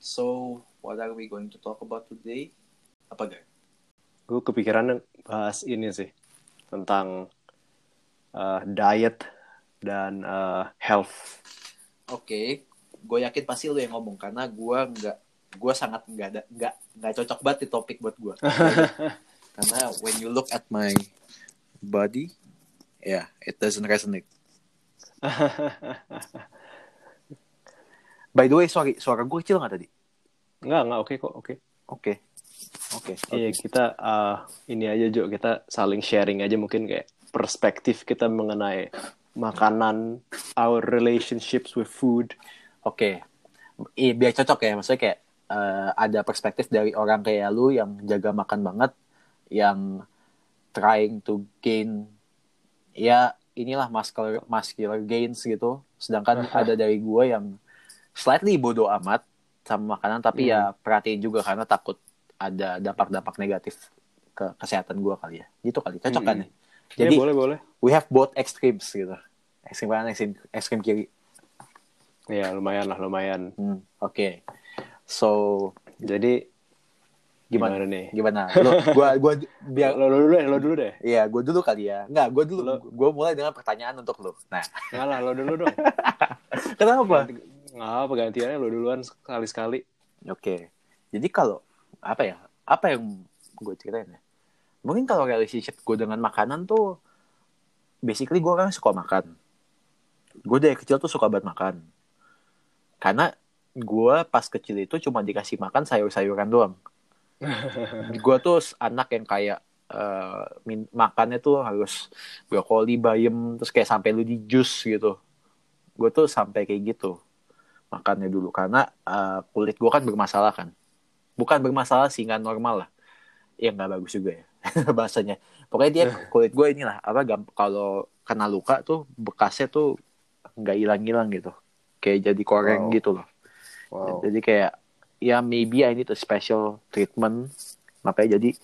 So, what are we going to talk about today? Apa, Gar? Gue kepikiran bahas ini sih tentang uh, diet dan uh, health. Oke, okay. gue yakin pasti lu yang ngomong karena gue nggak, gue sangat nggak ada, nggak nggak cocok banget di topik buat gue. karena when you look at my body, yeah, it doesn't resonate. By the way, sorry, suara gue kecil nggak tadi? Enggak, enggak, oke okay kok, oke. Okay. Oke. Okay. Oke. Okay, Iya, kita uh, ini aja Jo, kita saling sharing aja mungkin kayak perspektif kita mengenai makanan, our relationships with food. Oke. Okay. Iya, biar cocok ya, maksudnya kayak uh, ada perspektif dari orang kayak lu yang jaga makan banget, yang trying to gain ya inilah muscular muscular gains gitu. Sedangkan ada dari gue yang slightly bodoh amat sama makanan tapi ya hmm. ya perhatiin juga karena takut ada dampak-dampak negatif ke kesehatan gue kali ya. Gitu kali cocok kan hmm. ya? jadi ya, boleh boleh. we have both extremes gitu. Ekstrim kanan ekstrim ekstrim kiri. Ya lumayan lah lumayan. Hmm, oke. Okay. so jadi gimana, gimana nih? Gimana? Lo gua gua biar lo dulu deh lo dulu deh. Iya gua dulu kali ya. Nggak gua dulu. Lo... gua mulai dengan pertanyaan untuk lo. Nah. Nggak lah lo dulu dong. Kenapa nggak apa gantiannya lo duluan sekali sekali oke. Okay. jadi kalau apa ya apa yang gue ceritain ya? Mungkin kalau relationship gue dengan makanan tuh basically gue kan suka makan. Gue dari kecil tuh suka banget makan. Karena gue pas kecil itu cuma dikasih makan sayur-sayuran doang. Gue tuh anak yang kayak uh, makannya tuh harus brokoli bayam terus kayak sampai lu di jus gitu. Gue tuh sampai kayak gitu makannya dulu. Karena uh, kulit gue kan bermasalah kan. Bukan bermasalah sih nggak normal lah. Ya nggak bagus juga ya bahasanya. Pokoknya dia kulit gue inilah apa kalau kena luka tuh bekasnya tuh nggak hilang-hilang gitu. Kayak jadi koreng wow. gitu loh. Wow. jadi kayak ya maybe I need a special treatment. Makanya jadi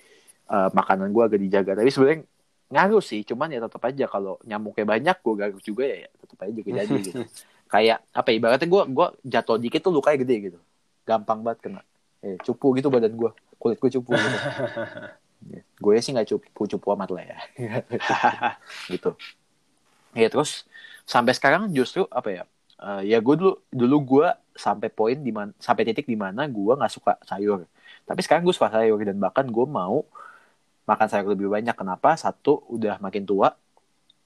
uh, makanan gue agak dijaga. Tapi sebenarnya ngaruh sih cuman ya tetap aja kalau nyamuknya banyak gue gagal juga ya, ya tetap aja jadi gitu kayak apa ibaratnya gue gue jatuh dikit tuh lukanya gede gitu. Gampang banget kena. Eh, cupu gitu badan gue kulit gue cupu gitu. Ya, gue sih nggak cupu cupu amat lah ya. Gitu. Ya terus sampai sekarang justru apa ya uh, ya gue dulu dulu gue sampai poin di mana sampai titik di mana gue nggak suka sayur. Tapi sekarang gue suka sayur dan bahkan gue mau makan sayur lebih banyak. Kenapa? Satu udah makin tua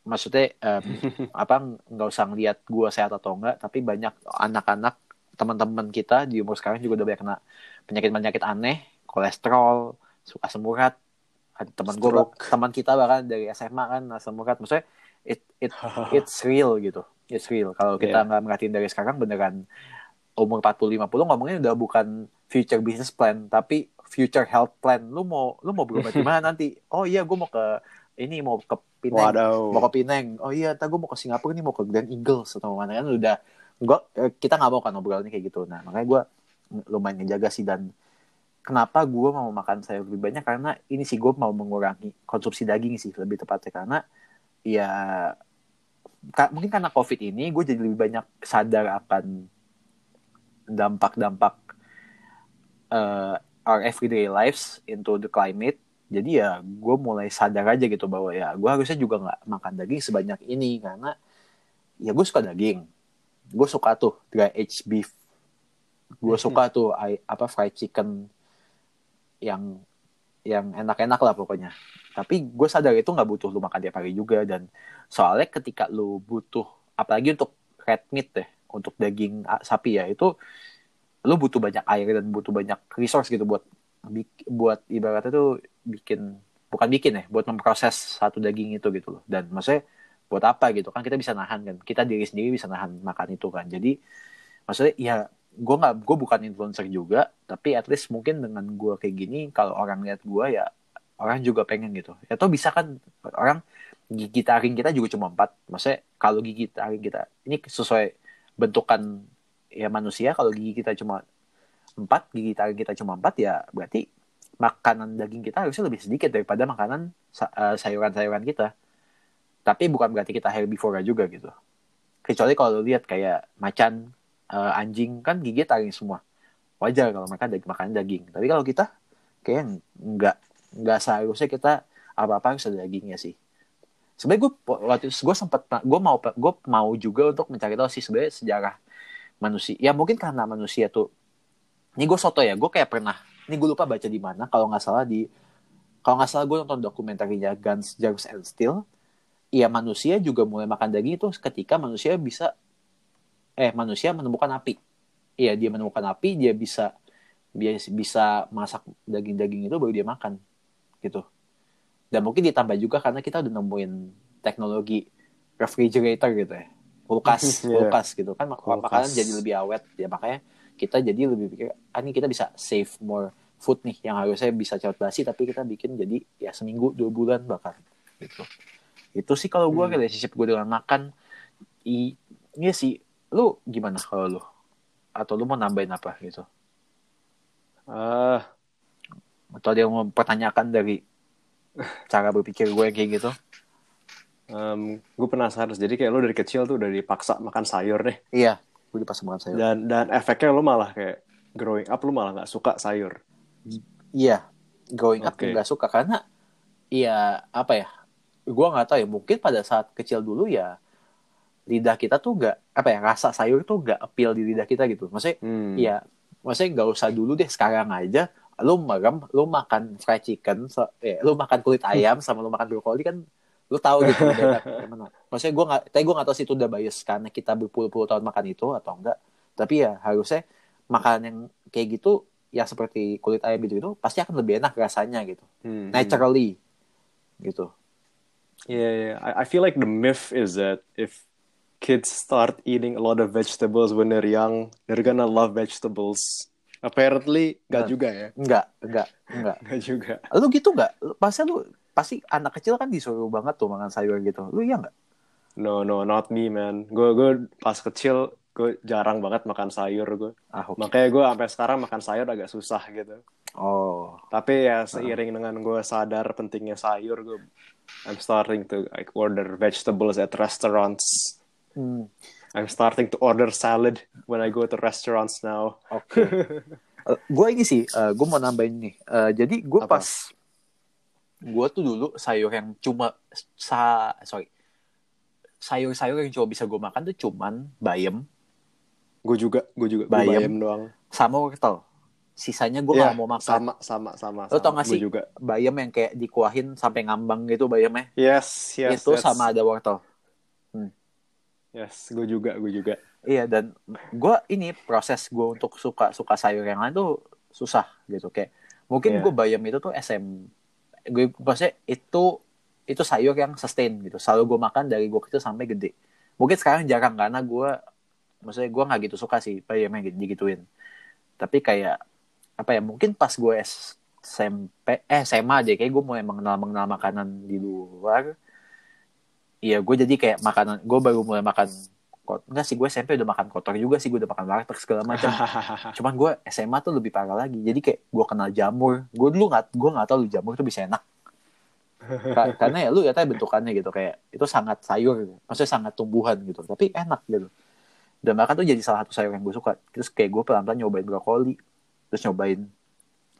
maksudnya um, apa nggak usah ngeliat gue sehat atau enggak tapi banyak anak-anak teman-teman kita di umur sekarang juga udah banyak kena penyakit-penyakit aneh kolesterol suka semurat ada teman gue teman kita bahkan dari SMA kan asam urat maksudnya it it it's real gitu. It's real. Kalau kita nggak yeah. merhatiin dari sekarang beneran umur 40 50 ngomongnya udah bukan future business plan tapi future health plan. Lu mau lu mau berubah di mana nanti? Oh iya gue mau ke ini mau ke Pineng Waduh. mau ke Pineng oh iya tak gue mau ke Singapura ini mau ke Grand Eagles atau mana. Kan udah gua eh, kita nggak mau kan obrolannya kayak gitu. Nah makanya gue lumayan ngejaga sih. Dan kenapa gue mau makan sayur lebih banyak? Karena ini sih gue mau mengurangi konsumsi daging sih lebih tepatnya. Karena ya mungkin karena covid ini gue jadi lebih banyak sadar akan dampak-dampak uh, our everyday lives into the climate jadi ya gue mulai sadar aja gitu bahwa ya gue harusnya juga nggak makan daging sebanyak ini karena ya gue suka daging. Gue suka tuh dry aged beef. Gue suka tuh apa fried chicken yang yang enak-enak lah pokoknya. Tapi gue sadar itu nggak butuh lu makan tiap hari juga dan soalnya ketika lu butuh apalagi untuk red meat deh untuk daging sapi ya itu lu butuh banyak air dan butuh banyak resource gitu buat buat ibaratnya tuh bikin bukan bikin ya buat memproses satu daging itu gitu loh. Dan maksudnya buat apa gitu? Kan kita bisa nahan kan. Kita diri sendiri bisa nahan makan itu kan. Jadi maksudnya ya gue nggak gue bukan influencer juga tapi at least mungkin dengan gue kayak gini kalau orang lihat gue ya orang juga pengen gitu. Ya atau bisa kan orang gigi taring kita juga cuma empat. Maksudnya kalau gigi taring kita ini sesuai bentukan ya manusia kalau gigi kita cuma empat gigi taring kita cuma empat ya berarti makanan daging kita harusnya lebih sedikit daripada makanan uh, sayuran-sayuran kita. Tapi bukan berarti kita herbivora juga gitu. Kecuali kalau lihat kayak macan, uh, anjing kan gigi taring semua. wajar kalau mereka daging makan daging tapi kalau kita kayak nggak nggak seharusnya kita apa apa harus ada dagingnya sih sebenarnya gue waktu gue sempat gue mau gue mau juga untuk mencari tahu sih sebenarnya sejarah manusia ya mungkin karena manusia tuh ini gue soto ya gue kayak pernah ini gue lupa baca di mana kalau nggak salah di kalau nggak salah gue nonton dokumenternya Guns, Germs and Steel ya manusia juga mulai makan daging itu ketika manusia bisa eh manusia menemukan api iya dia menemukan api dia bisa dia bisa masak daging-daging itu baru dia makan gitu dan mungkin ditambah juga karena kita udah nemuin teknologi refrigerator gitu ya kulkas yeah. kulkas gitu kan kulkas. makanan jadi lebih awet ya makanya kita jadi lebih pikir ah ini kita bisa save more food nih yang harusnya bisa cepat basi tapi kita bikin jadi ya seminggu dua bulan bahkan gitu. Itu sih kalau gue hmm. relationship gue dengan makan i iya sih. Lu gimana kalau lu? Atau lu mau nambahin apa gitu? Uh, atau yang mau pertanyakan dari cara berpikir gue kayak gitu? Um, gue penasaran jadi kayak lu dari kecil tuh udah dipaksa makan sayur deh. Iya gue dipaksa makan sayur. Dan dan efeknya lu malah kayak growing up lu malah nggak suka sayur. Iya growing up nggak suka. Karena iya apa ya gue nggak tahu ya mungkin pada saat kecil dulu ya lidah kita tuh nggak apa ya rasa sayur tuh nggak appeal di lidah kita gitu. Maksudnya hmm. ya maksudnya nggak usah dulu deh sekarang aja lu merem lu makan fried chicken so, eh, lu makan kulit ayam sama lu makan brokoli kan lu tahu gitu gimana maksudnya gue nggak tapi gue nggak tahu sih itu udah bias karena kita berpuluh-puluh tahun makan itu atau enggak tapi ya harusnya makanan yang kayak gitu yang seperti kulit ayam gitu itu pasti akan lebih enak rasanya gitu hmm. naturally gitu Yeah, yeah. I, feel like the myth is that if kids start eating a lot of vegetables when they're young, they're gonna love vegetables. Apparently, nggak juga ya? Nggak, nggak, nggak. Nggak juga. Lu gitu nggak? Pasti lu, pasti anak kecil kan disuruh banget tuh makan sayur gitu. Lu iya nggak? No, no, not me, man. Gue, gue pas kecil, gue jarang banget makan sayur gue. Ah, okay. Makanya gue sampai sekarang makan sayur agak susah gitu. Oh. Tapi ya seiring uh. dengan gue sadar pentingnya sayur, gue I'm starting to like order vegetables at restaurants. Hmm. I'm starting to order salad when I go to restaurants now. Oke. Okay. uh, gue ini sih, uh, gue mau nambahin nih. Uh, jadi gue pas, gue tuh dulu sayur yang cuma sa, sorry, sayur-sayur yang cuma bisa gue makan tuh cuman bayam. Gue juga, gue juga. Bayam, bayam doang. Sama wortel sisanya gue yeah, gak mau makan sama sama sama lo tau gak sih juga. bayam yang kayak dikuahin sampai ngambang gitu bayamnya yes yes itu sama ada wortel hmm. yes gue juga gue juga iya dan gue ini proses gue untuk suka suka sayur yang lain tuh susah gitu kayak mungkin yeah. gue bayam itu tuh SM gue maksudnya itu itu sayur yang sustain gitu. Selalu gue makan dari gue kecil sampai gede. Mungkin sekarang jarang karena gue maksudnya gue nggak gitu suka sih bayamnya gitu digituin. Tapi kayak apa ya mungkin pas gue SMP eh SMA aja kayak gue mulai mengenal mengenal makanan di luar iya gue jadi kayak makanan gue baru mulai makan enggak sih gue SMP udah makan kotor juga sih gue udah makan warteg segala macam. Cuman gue SMA tuh lebih parah lagi jadi kayak gue kenal jamur. Gue dulu nggak gue nggak tahu lu jamur tuh bisa enak. Karena ya lu ya tahu bentukannya gitu kayak itu sangat sayur maksudnya sangat tumbuhan gitu tapi enak gitu. Dan bahkan tuh jadi salah satu sayur yang gue suka. Terus kayak gue pelan pelan nyobain brokoli terus nyobain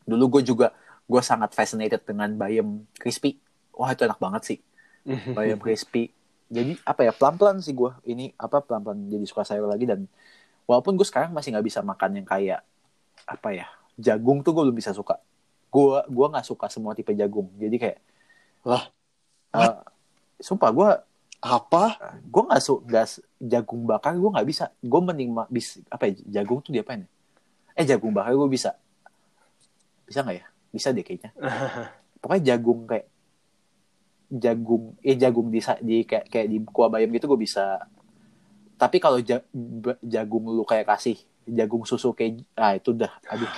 dulu gue juga gue sangat fascinated dengan bayam crispy. Wah itu enak banget sih. Bayam crispy jadi apa ya pelan pelan sih gue ini apa pelan pelan jadi suka sayur lagi dan walaupun gue sekarang masih nggak bisa makan yang kayak apa ya jagung tuh gue belum bisa suka. Gue gue nggak suka semua tipe jagung. Jadi kayak lah uh, sumpah gue apa? gue nggak suka jagung bakar gue nggak bisa. Gue mending bis apa ya jagung tuh dia apa ya? Eh jagung bakar gue bisa. Bisa nggak ya? Bisa deh kayaknya. Pokoknya jagung kayak jagung eh jagung di di kayak kayak di kuah bayam gitu gue bisa. Tapi kalau ja, jagung lu kayak kasih jagung susu kayak ah itu udah aduh.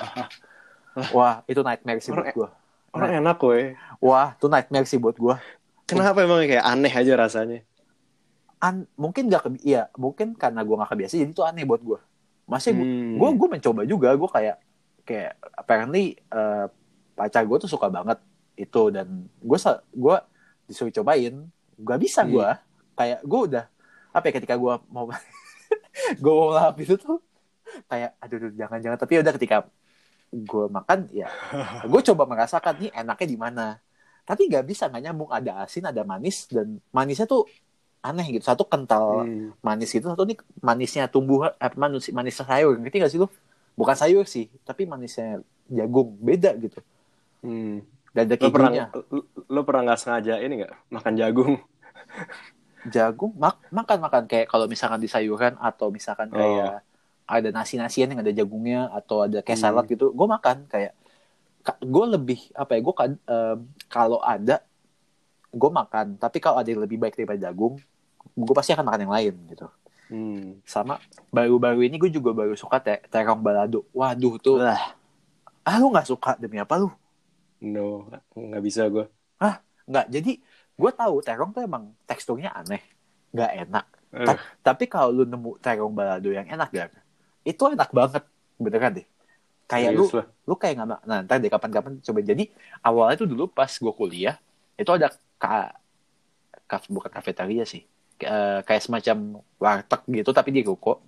Wah itu nightmare sih buat gue orang enak gue wah itu nightmare sih buat gue kenapa emang kayak aneh aja rasanya? An mungkin gak iya mungkin karena gue gak kebiasa jadi itu aneh buat gue masih hmm. gue gue mencoba juga gue kayak kayak apparently uh, pacar gue tuh suka banget itu dan gue gue disuruh cobain gak bisa gue hmm. kayak gue udah apa ya ketika gue mau gue mau lahap itu tuh kayak aduh aduh, jangan-jangan. Tapi udah ketika gue makan ya gue coba merasakan nih enaknya di mana. Tapi nggak bisa nggak nyambung. Ada asin ada manis dan manisnya tuh aneh gitu. Satu kental Hmm. manis gitu satu nih manisnya tumbuh apa manis manis sayur. Ngerti gak sih lu? Bukan sayur sih tapi manisnya jagung. Beda gitu. Hmm. Dan ada Lo pernah lo, lo pernah nggak sengaja ini nggak? Makan jagung? jagung? Mak makan makan kayak kalau misalkan di sayuran atau misalkan Oh. kayak ada nasi nasian yang ada jagungnya atau ada kayak Hmm. salad gitu gue makan. Kayak gue lebih apa ya gue kan em, kalau ada gue makan. Tapi kalau ada yang lebih baik daripada jagung gue pasti akan makan yang lain gitu. Hmm. sama baru-baru ini gue juga baru suka te terong balado. Waduh tuh. Lah, ah lu nggak suka? Demi apa lu no, nggak bisa gue. nggak jadi gue tahu terong tuh emang teksturnya aneh nggak enak Eh, Ta- tapi kalau lu nemu terong balado yang enak gak itu enak banget beneran deh kayak lu serius lah. lu kayak nggak nah ntar deh kapan-kapan coba jadi awalnya tuh dulu pas gue kuliah itu ada ka, kaf, bukan kafetaria sih K- eh, kayak semacam warteg gitu tapi di ruko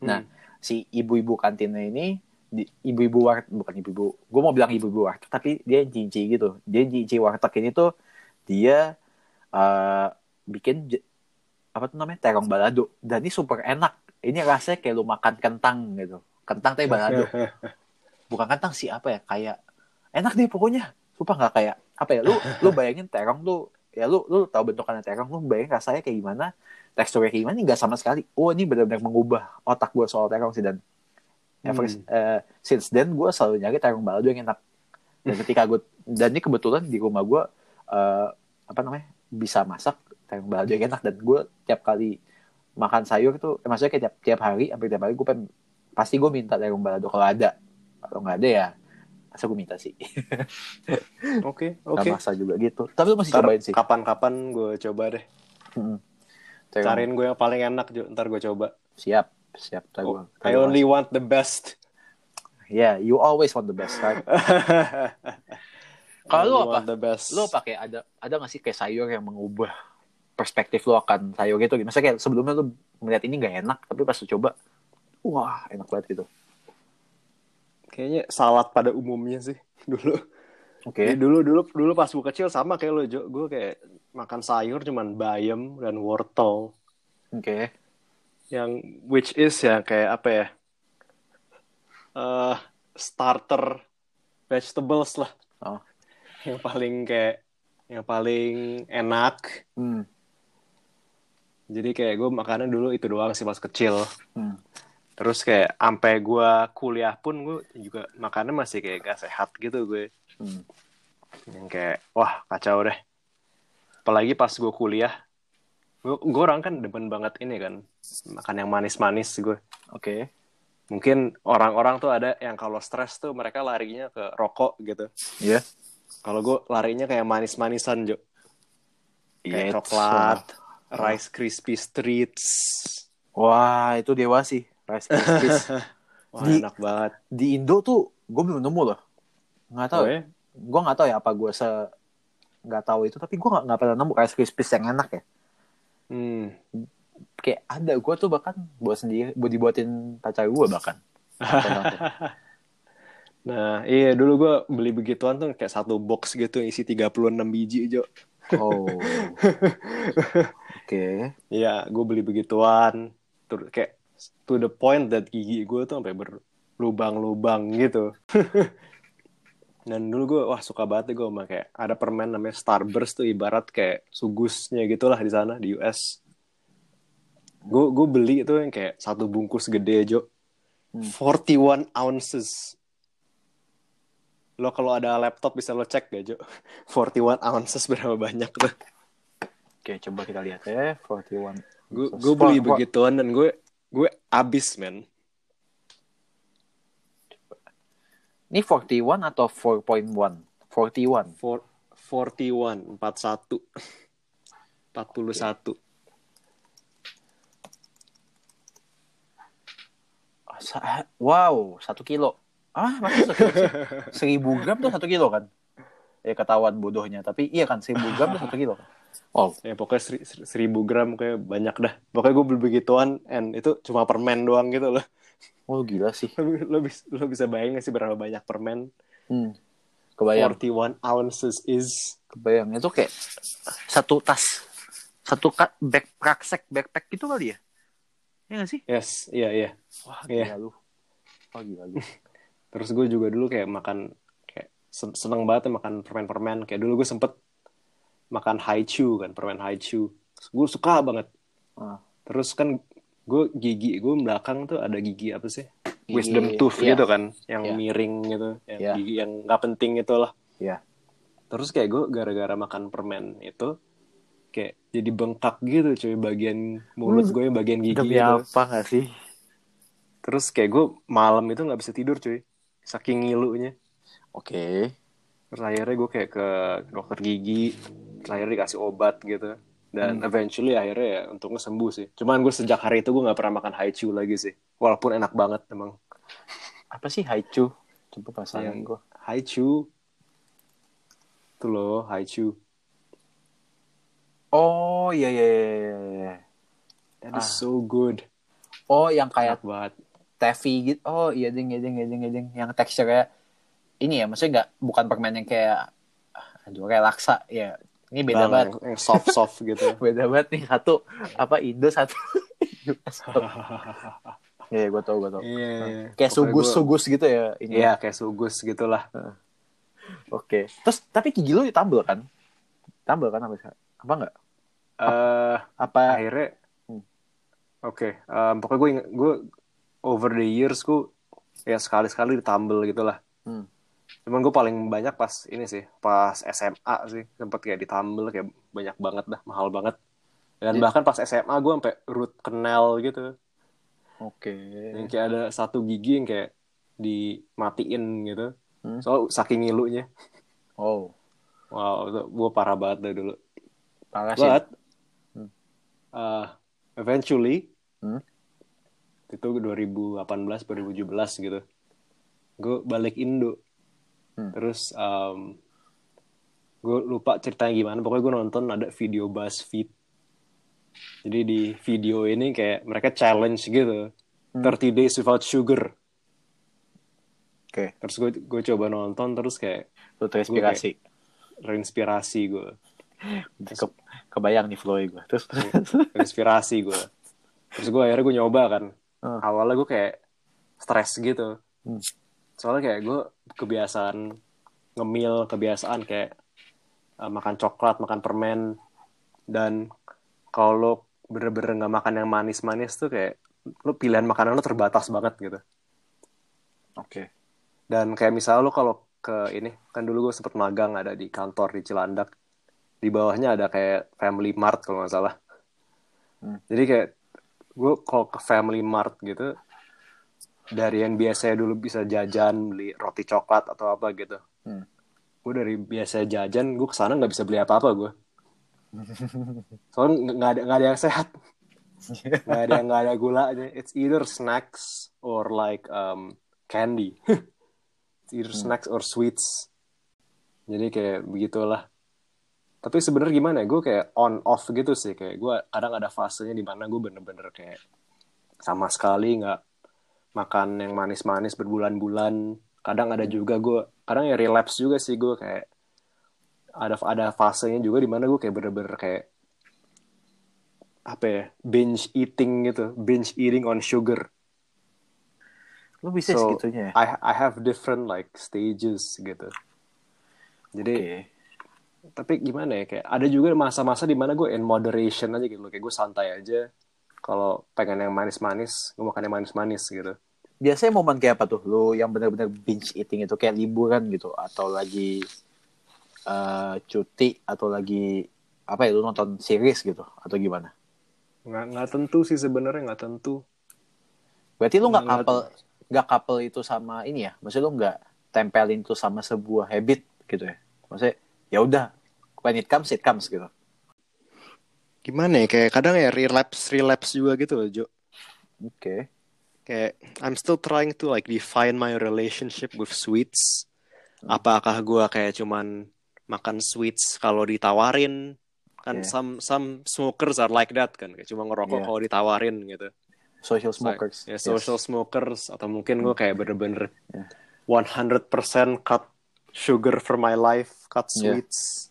Nah, Hmm. si ibu-ibu kantinnya ini ibu-ibu war bukan ibu-ibu gue mau bilang ibu-ibu warteg tapi dia cinci gitu. Dia cinci warteg ini tuh dia eh, bikin apa tuh namanya terong balado. Dan ini super enak. Ini rasanya kayak lu makan kentang gitu. Kentang tapi balado. Bukan kentang sih apa ya kayak enak deh pokoknya. Sumpah nggak kayak apa ya lu lu bayangin terong tuh ya lu lu tahu bentukannya terong lu bayangin rasanya kayak gimana teksturnya kayak gimana nggak sama sekali. Oh ini benar-benar mengubah otak gue soal terong sih dan ever Hmm. eh, since then gue selalu nyari terong balado yang enak dan ketika gue dan ini kebetulan di rumah gue eh, apa namanya bisa masak terong balado yang enak dan gue tiap kali makan sayur tuh eh, maksudnya kayak tiap tiap hari hampir tiap hari gue pengen pasti gue minta terong balado kalau ada kalau nggak ada ya masa gue minta sih Oke, oke. maksa juga gitu tapi lu masih Ntar cobain sih Kapan-kapan gue coba deh. Terong- Cariin gue yang paling enak. Ntar gue coba. siap siap Ntar Oh, I only want the best. Yeah, you always want the best, right? Kalau apa? the best. Lo pakai ada ada nggak sih kayak sayur yang mengubah perspektif lo akan sayur gitu? Misalnya kayak sebelumnya lo melihat ini nggak enak, tapi pas lo coba, wah enak banget gitu. Kayaknya salad pada umumnya sih dulu. Oke. Ya, dulu dulu dulu pas gue kecil sama kayak lo Jo. Gue kayak makan sayur cuman bayam dan wortel. Oke. Yang which is ya kayak apa ya? eh starter vegetables lah. Oh. Yang paling kayak yang paling enak. Hmm. Jadi kayak gue makannya dulu itu doang sih pas kecil. Hmm. Terus kayak sampai gue kuliah pun gue juga makannya masih kayak gak sehat gitu gue. Hmm. Yang kayak wah kacau deh. Apalagi pas gue kuliah, gue, gue orang kan demen banget ini kan makan yang manis-manis gue. Oke. Mungkin orang-orang tuh ada yang kalau stres tuh mereka larinya ke rokok gitu. Iya. Kalau gue larinya kayak manis-manisan Jo. Kayak coklat, Rice Krispies Treats. Wah itu dewa sih. Rice Krispies. Wah Di- enak banget. Di Indo tuh gue belum nemu loh. Nggak tahu. Oh, ya? Gue nggak tahu ya apa gue se nggak tahu itu. Tapi gue nggak nggak pernah nemu Rice Krispies yang enak ya. Hmm. Kayak ada gue tuh bahkan buat sendiri, buat dibuatin pacar gue bahkan. Nah, iya dulu gue beli begituan tuh kayak satu box gitu isi 36 biji, Jo. Oh. Oke. Iya, gue beli begituan. Terus kayak to the point that gigi gue tuh sampai berlubang-lubang gitu. Dan dulu gue wah suka banget gue sama kayak ada permen namanya Starburst tuh ibarat kayak sugusnya gitulah di sana di US. Gue gue beli itu yang kayak satu bungkus gede Jo. Hmm. 41 ounces. Lo kalau ada laptop bisa lo cek gak Jo? 41 ounces berapa banyak tuh? Oke, coba kita lihat ya. 41. gue gue beli for- begituan dan gue gue abis men Ini 41 atau 4.1? 41. For, 41 41 41 Sa- Wow, satu kilo. Ah, kilo sih? Seribu gram tuh satu kilo kan? Ya ketahuan bodohnya. Tapi iya kan, seribu gram tuh satu kilo kan? Oh, ya pokoknya seri, seri- seribu gram kayak banyak dah pokoknya gue beli begituan and itu cuma permen doang gitu loh Oh gila sih. lo, lo, bis- lo bisa bayangin gak sih berapa banyak permen Hmm. Kebayang. 41 ounces is Kebayang. Itu kayak satu tas. Satu ka- back praksek backpack gitu kali ya? Iya gak sih? yes iya iya Wah Iya. gila lu. Wah gila lu. terus gue juga dulu kayak makan kayak sen- seneng banget ya makan permen-permen kayak dulu gue sempet makan haichu kan permen haichu gue suka banget Ah. terus kan gue gigi gue belakang tuh ada gigi apa sih Gigi- wisdom tooth iya. gitu kan yang Iya. miring gitu yang Iya. gigi yang nggak penting itu lah Iya. terus kayak gue gara-gara makan permen itu kayak jadi bengkak gitu cuy bagian mulut Hmm. gue yang bagian gigi Demi gitu apa gak sih? terus kayak gue malam itu nggak bisa tidur cuy saking ngilunya Oke. terus akhirnya gue kayak ke dokter gigi terus akhirnya dikasih obat gitu dan Hmm. eventually akhirnya ya untungnya sembuh sih cuman gue sejak hari itu gue nggak pernah makan haichu lagi sih walaupun enak banget emang Apa sih haichu? Coba pasangan Yang- gue. haichu itu loh haichu Oh iya iya iya iya, iya. that is Ah. so good Oh yang kayak enak banget Tevi gitu. Oh iya ding iya ding iya ding iya ding. Yang teksturnya ini ya maksudnya nggak bukan permen yang kayak aduh relaksa ya. Ini beda Nah, banget. yang, yang soft soft gitu Beda banget nih satu apa Indo satu. Iya gue tau gue tau. iya iya. Kayak Pokoknya sugus gua- sugus gitu ya ini. iya kayak sugus gitulah Oke. Terus tapi gigi lu ditambel kan? Tambel kan apa apa enggak? Eh Apa akhirnya Hmm. oke em, pokoknya gue gue over the years gue ya sekali sekali ditambel gitulah Hmm. cuman gue paling banyak pas ini sih pas SMA sih sempet kayak ditambel kayak banyak banget dah mahal banget dan Jadi- bahkan pas SMA gue sampai root canal gitu Oke. yang kayak ada satu gigi yang kayak dimatiin gitu Hmm. soal saking ngilunya Oh, wow itu gue parah banget deh dulu parah sih. But. Uh, eventually Hmm. itu 2018 2017 gitu. Gue balik Indo. Hmm. Terus um, gue lupa ceritanya gimana. Pokoknya gue nonton ada video BuzzFeed. Jadi di video ini kayak mereka challenge gitu. Hmm. 30 days without sugar. Oke, Terus gue gue coba nonton terus kayak lu terinspirasi. terinspirasi gue. Ke- kebayang nih flow gue. Terus Terinspirasi gue. Terus gue akhirnya gue nyoba kan. Hmm. awalnya gue kayak stres gitu Hmm. soalnya kayak gue kebiasaan ngemil kebiasaan kayak uh, makan coklat makan permen dan kalau bener-bener nggak makan yang manis-manis tuh kayak lo pilihan makanan lo terbatas banget gitu Oke. dan kayak misalnya lo kalau ke ini kan dulu gue sempet magang ada di kantor di Cilandak di bawahnya ada kayak Family Mart kalau nggak salah. Hmm. jadi kayak gue kalau ke Family Mart gitu dari yang biasanya dulu bisa jajan beli roti coklat atau apa gitu. Hmm. gue dari biasa jajan gue ke sana nggak bisa beli apa-apa gue soalnya nggak- nggak ada nggak ada yang sehat. Nggak ada nggak ada gulanya it's either snacks or like um, candy. It's either Hmm. snacks or sweets. Jadi kayak begitulah tapi sebenarnya gimana ya? Gue kayak on off gitu sih. Kayak gue kadang ada fasenya di mana gue bener-bener kayak sama sekali nggak makan yang manis-manis berbulan-bulan. Kadang ada juga gue kadang ya relapse juga sih gue kayak ada ada fasenya juga di mana gue kayak bener-bener kayak apa ya? Binge eating gitu. Binge eating on sugar. Lu bisa So, segitunya ya? I I have different like stages gitu. Jadi Oke. Tapi gimana ya kayak ada juga masa-masa di mana gue in moderation aja gitu kayak gue santai aja kalau pengen yang manis-manis gue makan yang manis-manis gitu Biasanya momen kayak apa tuh? Lu yang benar-benar binge eating itu kayak liburan gitu atau lagi eh, cuti atau lagi apa ya lu nonton series gitu atau gimana? nggak nggak tentu sih sebenarnya nggak tentu Berarti lu nggak couple nggak couple itu sama ini ya? Maksudnya lu nggak tempelin itu sama sebuah habit gitu ya? Maksudnya ya udah when it comes it comes gitu. gimana ya kayak kadang ya relapse relapse juga gitu loh Jo Oke. kayak I'm still trying to like define my relationship with sweets apakah gue kayak cuman makan sweets kalau ditawarin kan Yeah. some some smokers are like that kan kayak cuma ngerokok Yeah. kalau ditawarin gitu social Like, smokers. ya Yes. social smokers atau mungkin gue kayak bener-bener Yeah. 100% cut sugar for my life, cut Yeah. sweets.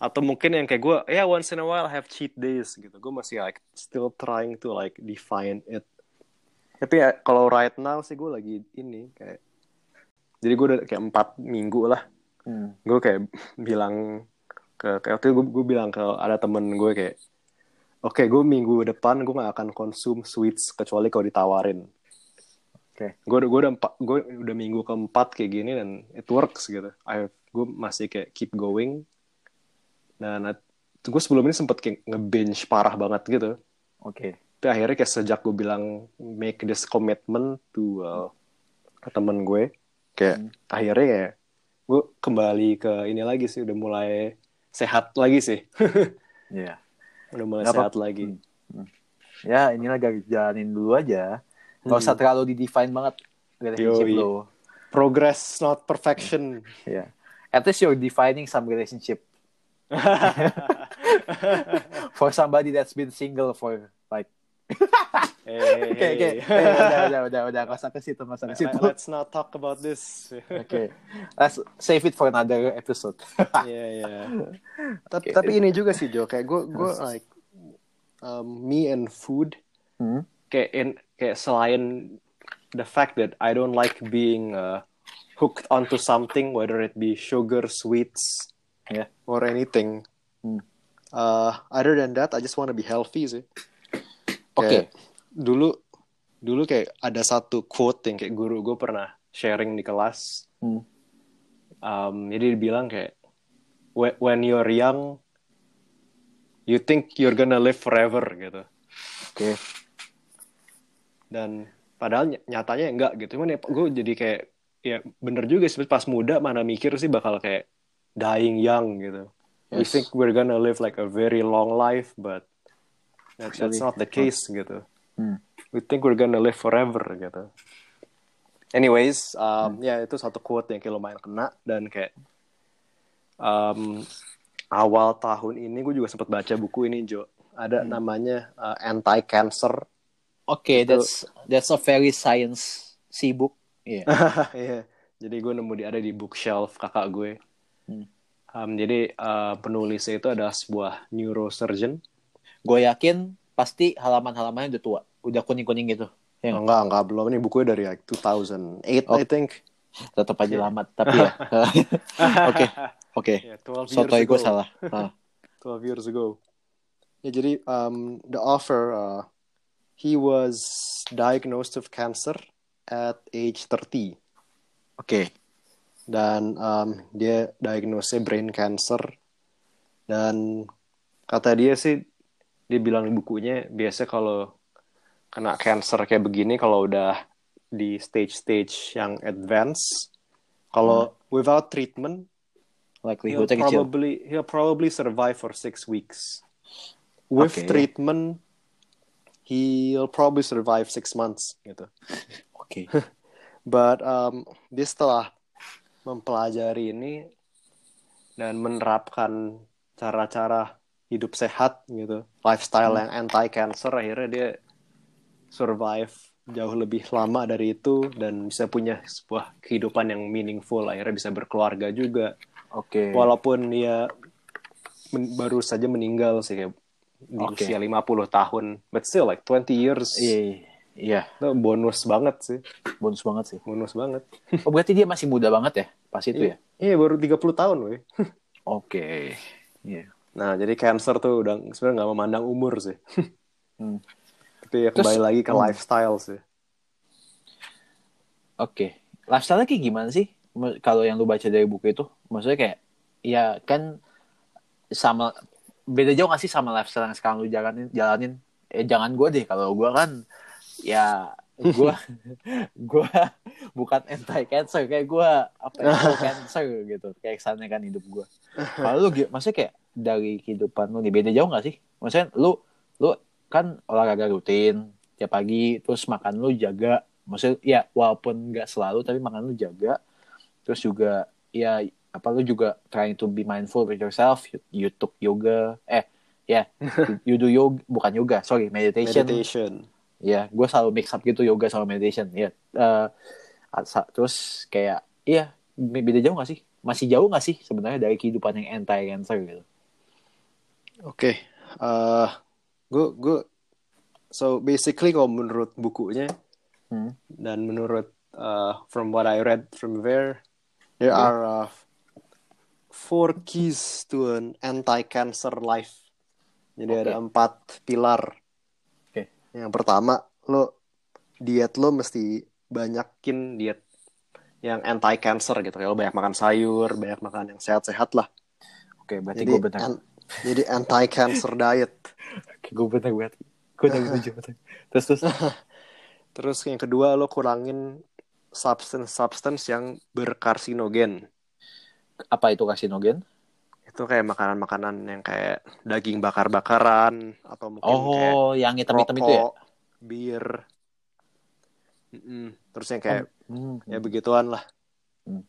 Atau mungkin yang kayak gue, ya once in a while I have cheat days gitu. Gue masih like still trying to like define it. Tapi ya, kalau right now sih gue lagi ini kayak jadi gue udah kayak empat minggu lah. Hmm. Gue kayak bilang ke kayak waktu itu gue, gue bilang ke ada temen gue kayak Oke, gue minggu depan gue gak akan konsum sweets kecuali kalau ditawarin. Oke. Gue gue udah empat, gue udah minggu keempat kayak gini dan it works gitu. I gue masih kayak keep going. Dan gue sebelum ini sempet kayak nge-binge parah banget gitu. Oke. Tapi akhirnya kayak sejak gue bilang make this commitment to uh, ke temen gue, kayak Hmm. akhirnya kayak gue kembali ke ini lagi sih, udah mulai sehat lagi sih. Iya. udah mulai Nggak sehat apa- lagi. Ya, inilah jalanin dulu aja. Gak usah terlalu di-define banget relationship Hmm. Yoi. lo. Progress not perfection. Ya. At least you're defining some relationship for somebody that's been single for like Oke oke. Eh, Udah udah udah udah nggak usah ke situ nggak usah ke situ. Let's not talk about this. Oke. Let's save it for another episode. Iya iya. Tapi tapi ini juga sih Jo, kayak gue gue like um, me and food Hmm. kayak in, kayak selain the fact that I don't like being uh, hooked onto something whether it be sugar, sweets, Yeah. or anything. Hmm. Uh, other than that, I just want to be healthy sih. Oke. Kayak Dulu dulu kayak ada satu quote yang kayak guru gue pernah sharing di kelas. Hmm. Um, jadi dia bilang kayak "When- you're young, you think you're gonna live forever gitu. Oke. Dan padahal ny- nyatanya enggak gitu. Cuman ya gue jadi kayak ya bener juga sih pas muda mana mikir sih bakal kayak dying young gitu. We Yes. think we're gonna live like a very long life, but that, that's not the case gitu. Hmm. We think we're gonna live forever gitu. Anyways, um, ya itu satu quote yang kayak lumayan kena dan kayak um, awal tahun ini gue juga sempat baca buku ini Jo. Ada namanya uh, Anti Cancer. Oke, Itu- that's that's a very science book. Iya. Iya. Jadi gue nemu di ada di bookshelf kakak gue. Hmm. Um, jadi uh, penulisnya itu adalah sebuah neurosurgeon. Gue yakin pasti halaman-halamannya udah tua, udah kuning-kuning gitu. Ya, nggak? Enggak, enggak belum. Ini bukunya dari like 2008 Oh. I think. tetap aja lama. Tapi ya. Oke, oke. Yeah, 12 years Sotoy gue salah. Ah. 12 years ago. Ya, jadi um, the author uh, he was diagnosed with cancer at age 30 Oke. dan um, dia diagnosnya brain cancer dan kata dia sih dia bilang di bukunya biasa kalau kena cancer kayak begini kalau udah di stage-stage yang advance kalau without treatment he'll kecil. probably he'll probably survive for six weeks. With Okay. treatment, he'll probably survive six months gitu. Oke. But um, dia setelah mempelajari ini dan menerapkan cara-cara hidup sehat gitu, lifestyle yang anti cancer, akhirnya dia survive jauh lebih lama dari itu dan bisa punya sebuah kehidupan yang meaningful, akhirnya bisa berkeluarga juga Oke. walaupun dia men- baru saja meninggal sih kayak di Oke. usia 50 tahun but still like 20 years Iya. Iya, itu bonus banget sih bonus banget sih. bonus banget Oh, berarti dia masih muda banget ya pas itu ya? iya baru 30 tahun weh Oke. Iya. nah jadi cancer tuh udah sebenarnya nggak memandang umur sih Hmm. tapi ya Terus- kembali lagi ke hmm. lifestyle sih Oke. Lifestyle kayak gimana sih? Kalau yang lu baca dari buku itu, maksudnya kayak, ya kan sama beda jauh gak sih sama lifestyle yang sekarang lu jalanin? jalanin? Eh jangan gue deh, kalau gue kan ya gue gue bukan anti cancer kayak gue apa ya cancer gitu kayak kesannya kan hidup gue kalau lu maksudnya kayak dari kehidupan lu nih beda jauh gak sih maksudnya lu lu kan olahraga rutin tiap pagi terus makan lu jaga maksudnya ya walaupun nggak selalu tapi makan lu jaga terus juga ya apa lu juga trying to be mindful with yourself. You, you took yoga. Eh ya. You, you do yoga bukan yoga sorry meditation, meditation. Ya gue selalu mix up gitu yoga sama meditation. Ya Eh, asa- terus kayak iya beda jauh gak sih? Masih jauh gak sih sebenarnya dari kehidupan yang anti cancer gitu? Oke, eh gue gue so basically kalau menurut bukunya Hmm. dan menurut uh, from what I read from there, there Oke. are uh, four keys to an anti-cancer life. Jadi Oke. ada empat pilar. Oke. Yang pertama, lo diet lo mesti banyakin diet yang anti-cancer gitu. Kayak lo banyak makan sayur, banyak makan yang sehat-sehat lah. oke berarti Jadi gue benar an- jadi anti-cancer diet. oke gue benar berarti gue udah setuju terus terus Terus yang kedua lo kurangin substance-substance yang berkarsinogen. Apa itu kasinogen Itu kayak makanan-makanan yang kayak daging bakar-bakaran atau mungkin kayak oh yang hitam-hitam itu ya bir. Mm-mm. Terus yang kayak Hmm, ya begituan lah. Hmm.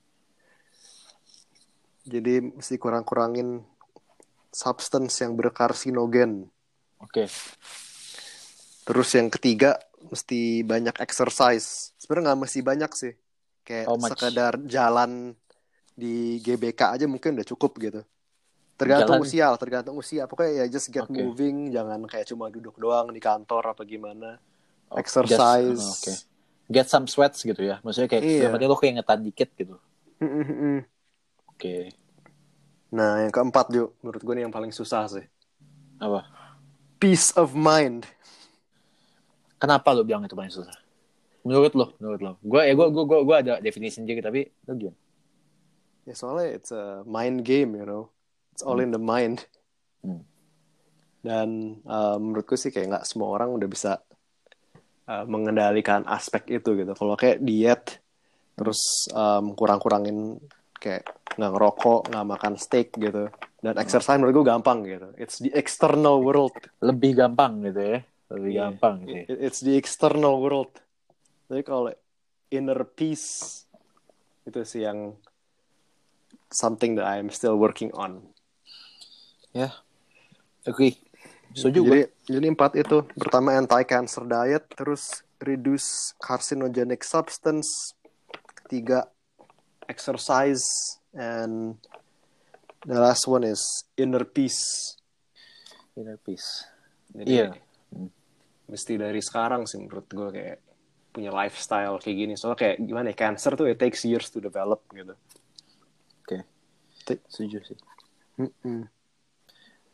Jadi mesti kurang-kurangin substance yang berkarsinogen. oke Terus yang ketiga mesti banyak exercise. Sebenarnya nggak mesti banyak sih. Kayak much? sekedar jalan di GBK aja mungkin udah cukup gitu. Tergantung Jalan- usia, tergantung usia. Pokoknya ya just get Oke. moving, jangan kayak cuma duduk doang di kantor apa gimana. Oh, Exercise. just- oke get some sweats gitu ya maksudnya kayak Iya. yang penting lo keingetan dikit gitu oke Nah, yang keempat Jo, menurut gue nih yang paling susah sih. apa Peace of mind. kenapa lo bilang itu paling susah menurut lo menurut lo gue ya gue gue gue gue ada definisi sendiri tapi lo gimana Ya soalnya it's a mind game, you know. It's all in the mind. Hmm. Dan uh, menurutku sih kayak nggak semua orang udah bisa uh, mengendalikan aspek itu gitu. Kalau kayak diet, terus um, kurang-kurangin kayak nggak ngerokok, nggak makan steak gitu. Dan exercise menurut gue gampang gitu. It's the external world. lebih gampang gitu ya lebih Iya. gampang gitu. It- It's the external world. Jadi kalau inner peace itu sih yang something that I'm still working on. ya agree setuju gue Jadi, jadi empat itu. Pertama anti-cancer diet, terus reduce carcinogenic substance. Ketiga exercise and the last one is inner peace. inner peace Jadi Iya. mesti dari sekarang sih menurut gue kayak punya lifestyle kayak gini. Soalnya kayak gimana ya, cancer tuh it takes years to develop gitu. Setuju sih Mm-mm.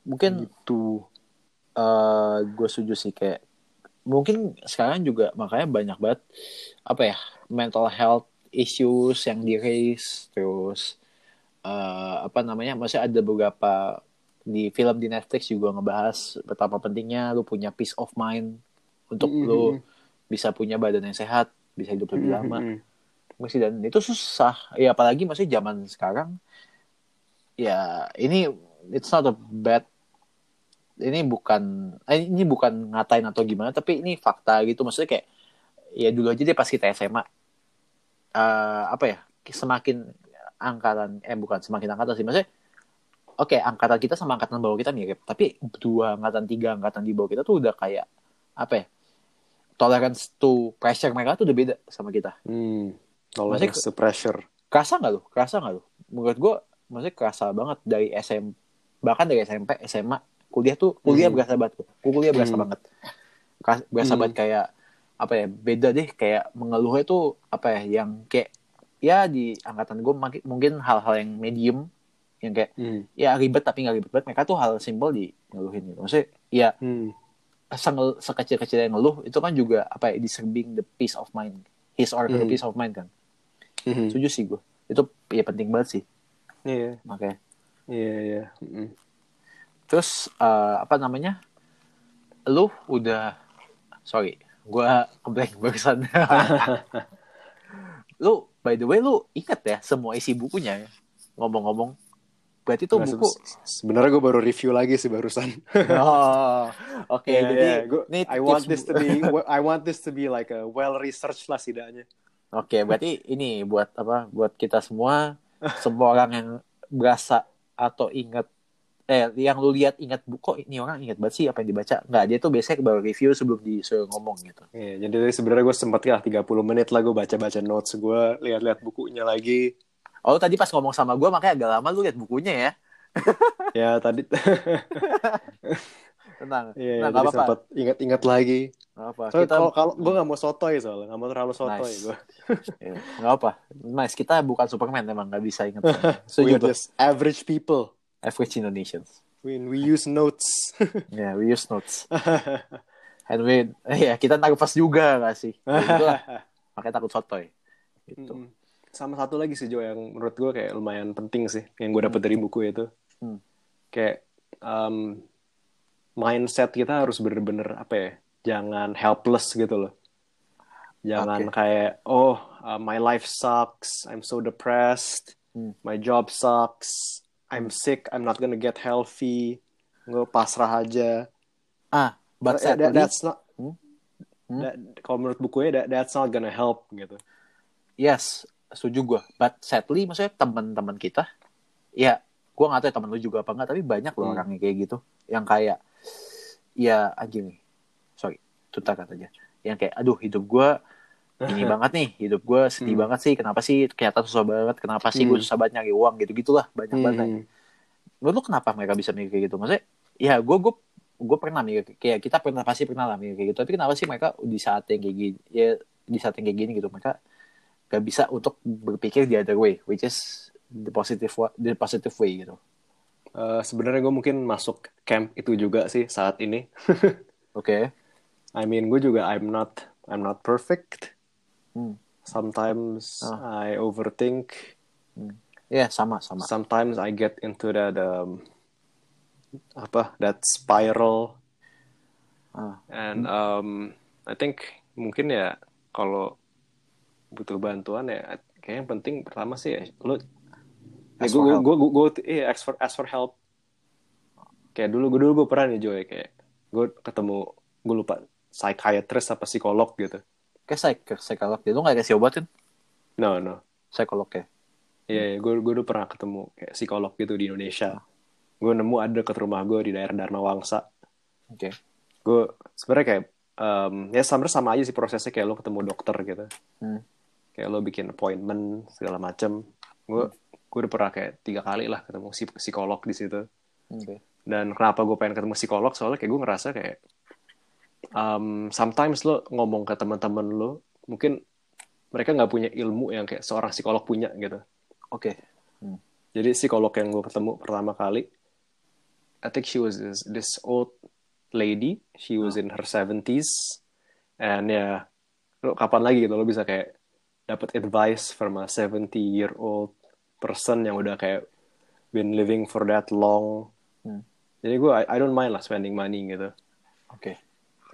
mungkin Gitu. eh gue setuju sih kayak mungkin sekarang juga makanya banyak banget apa ya mental health issues yang di raise terus eh apa namanya maksudnya ada beberapa di film di Netflix juga ngebahas betapa pentingnya lu punya peace of mind untuk Mm-mm. lu bisa punya badan yang sehat bisa hidup lebih lama Mm-mm. masih dan itu susah ya apalagi masih zaman sekarang ya ini it's not a bad ini bukan eh, ini bukan ngatain atau gimana tapi ini fakta gitu. Maksudnya kayak ya dulu aja deh pas kita SMA eh, apa ya semakin angkatan eh bukan semakin angkatan sih. Maksudnya oke angkatan kita sama angkatan bawah kita mirip. Tapi dua angkatan tiga angkatan di bawah kita tuh udah kayak apa ya tolerance to pressure mereka tuh udah beda sama kita. Hmm. Tolerance to pressure. kerasa nggak lo kerasa nggak lo menurut gue maksudnya kerasa banget dari SM bahkan dari SMP SMA kuliah tuh kuliah Hmm. berasa banget gue kuliah berasa Hmm. banget berasa Hmm. banget kayak apa ya beda deh kayak mengeluhnya tuh apa ya yang kayak ya di angkatan gue mungkin hal-hal yang medium yang kayak Hmm. ya ribet tapi nggak ribet banget mereka tuh hal simpel di ngeluhin gitu maksudnya ya Hmm. sengel, sekecil-kecil yang ngeluh itu kan juga apa ya disturbing the peace of mind his or her Hmm. peace of mind kan Hmm. setuju sih gue itu ya penting banget sih Iya, makanya iya, iya. Mm. terus eh, apa namanya lu udah sorry gua keblank barusan lu by the way lu inget ya semua isi bukunya ya? ngomong-ngomong berarti tuh Nah, buku se- Sebenarnya gue baru review lagi sih barusan. oh oke jadi iya. Gua- ini I want this to be I want this to be like a well researched lah setidaknya. Oke, berarti ini buat apa? Buat kita semua, semua orang yang berasa atau ingat eh yang lu lihat ingat buku kok ini orang ingat banget sih apa yang dibaca? Nggak dia tuh biasanya baru review sebelum disuruh ngomong gitu. Iya, jadi sebenarnya gue sempet lah 30 menit lah gue baca-baca notes gue, lihat-lihat bukunya lagi. oh lu tadi pas ngomong sama gue makanya agak lama lu lihat bukunya ya. Ya tadi, tenang Iya, nah, nggak apa-apa sempet ingat-ingat lagi. apa Soalnya kita kalau kalau gue nggak mau sotoy soalnya, nggak mau terlalu sotoy Nice. gue. Iya, nggak apa nice kita bukan Superman emang nggak bisa ingat We are gue just average people. average Indonesians When we use notes. ya we use notes and we ya kita nervous juga nggak sih Ya, itulah. makanya takut sotoy gitu Mm-mm. Sama satu lagi sih Jo yang menurut gue kayak lumayan penting sih yang gue dapet dari buku itu. Hmm. Kayak um, mindset kita harus bener-bener apa ya? Jangan helpless gitu loh. Jangan Oke. kayak oh uh, my life sucks, I'm so depressed, Hmm. my job sucks, I'm sick, I'm not gonna get healthy. Gue pasrah aja. ah but That- that- sadly that's not. Hmm? Hmm? that- kalau menurut bukunya that, that's not gonna help gitu. Yes, setuju gue. But sadly, maksudnya teman-teman kita, ya, gue nggak tahu ya teman lu juga apa enggak, tapi banyak loh Hmm. orang yang kayak gitu, yang kayak, ya anjing nih, sorry, tutar kata aja, yang kayak, aduh hidup gue ini banget nih, hidup gue sedih Hmm. banget sih, kenapa sih kelihatan susah banget, kenapa sih gue Hmm. susah banget nyari uang gitu gitulah, banyak banget. Hmm. Menurut lu kenapa mereka bisa mikir kayak gitu? Maksudnya, ya gue gue gue pernah mikir kayak kita pernah pasti pernah lah mikir kayak gitu, tapi kenapa sih mereka di saat yang kayak gini, ya di saat yang kayak gini gitu mereka gak bisa untuk berpikir the other way, which is the positive the positive way gitu. Eh, sebenarnya gue mungkin masuk camp itu juga sih saat ini. Oke. I mean, gue juga I'm not I'm not perfect. Hmm. Sometimes Ah. I overthink. Ya sama sama. Sometimes I get into that um, apa that spiral. Ah. And um, I think mungkin ya kalau butuh bantuan ya kayak yang penting pertama sih ya lu Ask gue for help. gue gue gue iya ask for ask for help kayak dulu gue dulu gue pernah nih Joy kayak gue ketemu gue lupa psychiatrist apa psikolog gitu Kayak psik ke psikolog dia lu nggak kasih obat kan? no no Psikolog ya. Iya, gue gue dulu pernah ketemu kayak psikolog gitu di Indonesia. Gue nemu ada deket rumah gue di daerah Dharma Wangsa. Oke. Gue sebenarnya kayak em, ya sebenarnya sama aja sih prosesnya kayak lo ketemu dokter gitu. Hmm. Kayak lo bikin appointment segala macem. Gue gue udah pernah kayak tiga kali lah ketemu si psikolog di situ. Oke. Dan kenapa gue pengen ketemu psikolog? Soalnya kayak gue ngerasa kayak um, sometimes lo ngomong ke teman-teman lo mungkin mereka nggak punya ilmu yang kayak seorang psikolog punya gitu. Oke. Jadi psikolog yang gue ketemu pertama kali, I think she was this, this old lady. She was in her 70s. And ya, lo kapan lagi gitu lo bisa kayak dapat advice from a 70 year old person yang udah kayak been living for that long. Hmm. Jadi gue, I, I don't mind lah spending money gitu. Oke.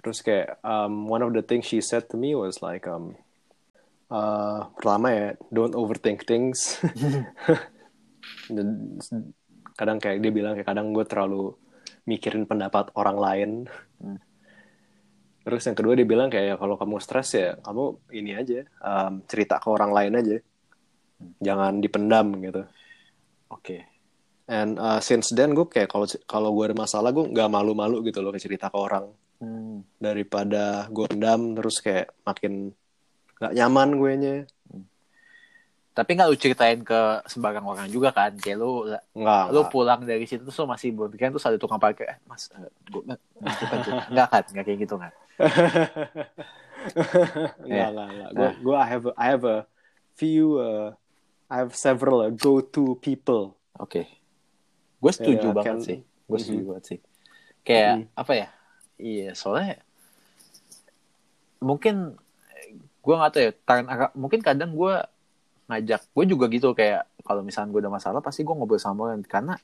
Terus kayak um, one of the things she said to me was like um, uh, pertama ya don't overthink things. Dan kadang kayak dia bilang kayak kadang gue terlalu mikirin pendapat orang lain. Hmm. Terus yang kedua dia bilang kayak kalau kamu stres ya kamu ini aja um, cerita ke orang lain aja. Jangan dipendam gitu. Oke. And uh, since then gue kayak kalau kalau gue ada masalah gue nggak malu-malu gitu loh cerita ke orang Hmm. daripada gue pendam terus kayak makin nggak nyaman gue nya Tapi nggak lu ceritain ke sembarang orang juga kan? Kayak lu nggak lu nggak. pulang dari situ tuh masih kan terus ada tukang parkir eh, mas eh, tuh nggak kan nggak kayak gitu kan nggak nggak nggak gue gue I have a, I have a few uh, I have several uh, go to people oke gue setuju Ya, banget kan. sih gue setuju Mhm. banget sih kayak Mhm. apa ya iya soalnya mungkin gue nggak tahu ya tangan agak- mungkin kadang gue ngajak gue juga gitu kayak kalau misalnya gue ada masalah pasti gue ngobrol sama orang karena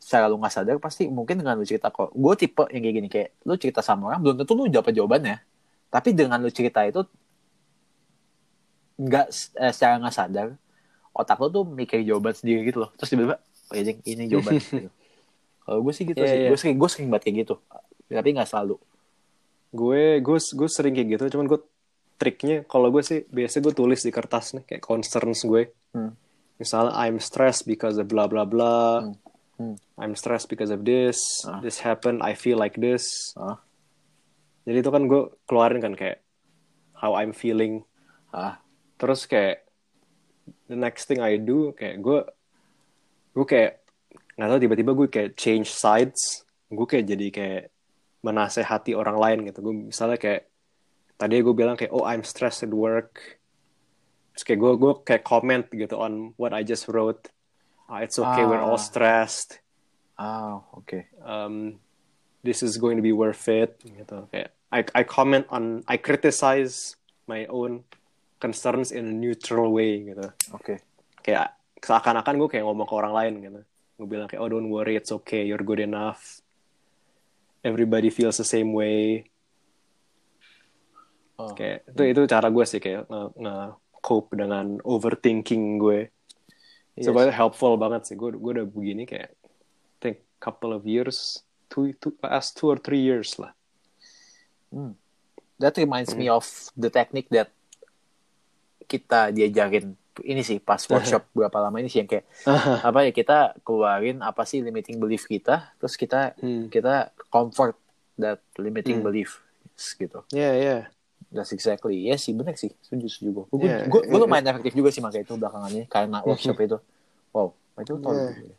secara lu nggak sadar pasti mungkin dengan lu cerita kok gue tipe yang kayak gini kayak lu cerita sama orang belum tentu lu dapat jawabannya tapi dengan lu cerita itu nggak eh, secara nggak sadar otak lu tuh mikir jawaban sendiri gitu loh terus tiba-tiba oh ini, ini jawaban gitu. kalau gue sih gitu Iya, sih iya. gue sering gue sering banget kayak gitu tapi nggak selalu gue gue gue sering kayak gitu cuman gue triknya kalau gue sih biasa gue tulis di kertas nih kayak concerns gue Hmm. misalnya I'm stressed because of blah blah blah Hmm. Hmm. I'm stressed because of this, Ah. this happened, I feel like this. Ah. Jadi itu kan gue keluarin kan kayak how I'm feeling. ah Terus kayak the next thing I do kayak gue gue kayak nggak tahu tiba-tiba gue kayak change sides. Gue kayak jadi kayak menasehati orang lain gitu. Gue misalnya kayak tadi gue bilang kayak oh I'm stressed at work. Terus kayak gue gue kayak comment gitu on what I just wrote. Ah, it's okay, we're all Ah. stressed. ah oke um, this is going to be worth it gitu kayak I I comment on I criticize my own concerns in a neutral way gitu. Oke. Kayak seakan-akan gue kayak ngomong ke orang lain gitu. Gue bilang kayak oh don't worry it's okay you're good enough. Everybody feels the same way. Oh. kayak itu itu cara gue sih kayak nge, nge cope dengan overthinking gue Yes. sebenarnya helpful banget sih. Gue gue udah begini kayak I think couple of years two two last two or three years lah. That reminds me of the technique that kita diajarin ini sih pas workshop berapa lama ini sih yang kayak apa ya kita keluarin apa sih limiting belief kita terus kita Hmm. kita comfort that limiting Hmm. belief gitu. Yeah yeah that's exactly ya sih bener sih setuju setuju gue gue Yeah, gue it- lumayan efektif juga sih makanya itu belakangan ini karena workshop itu. Wow itu tahun Yeah. juga ya.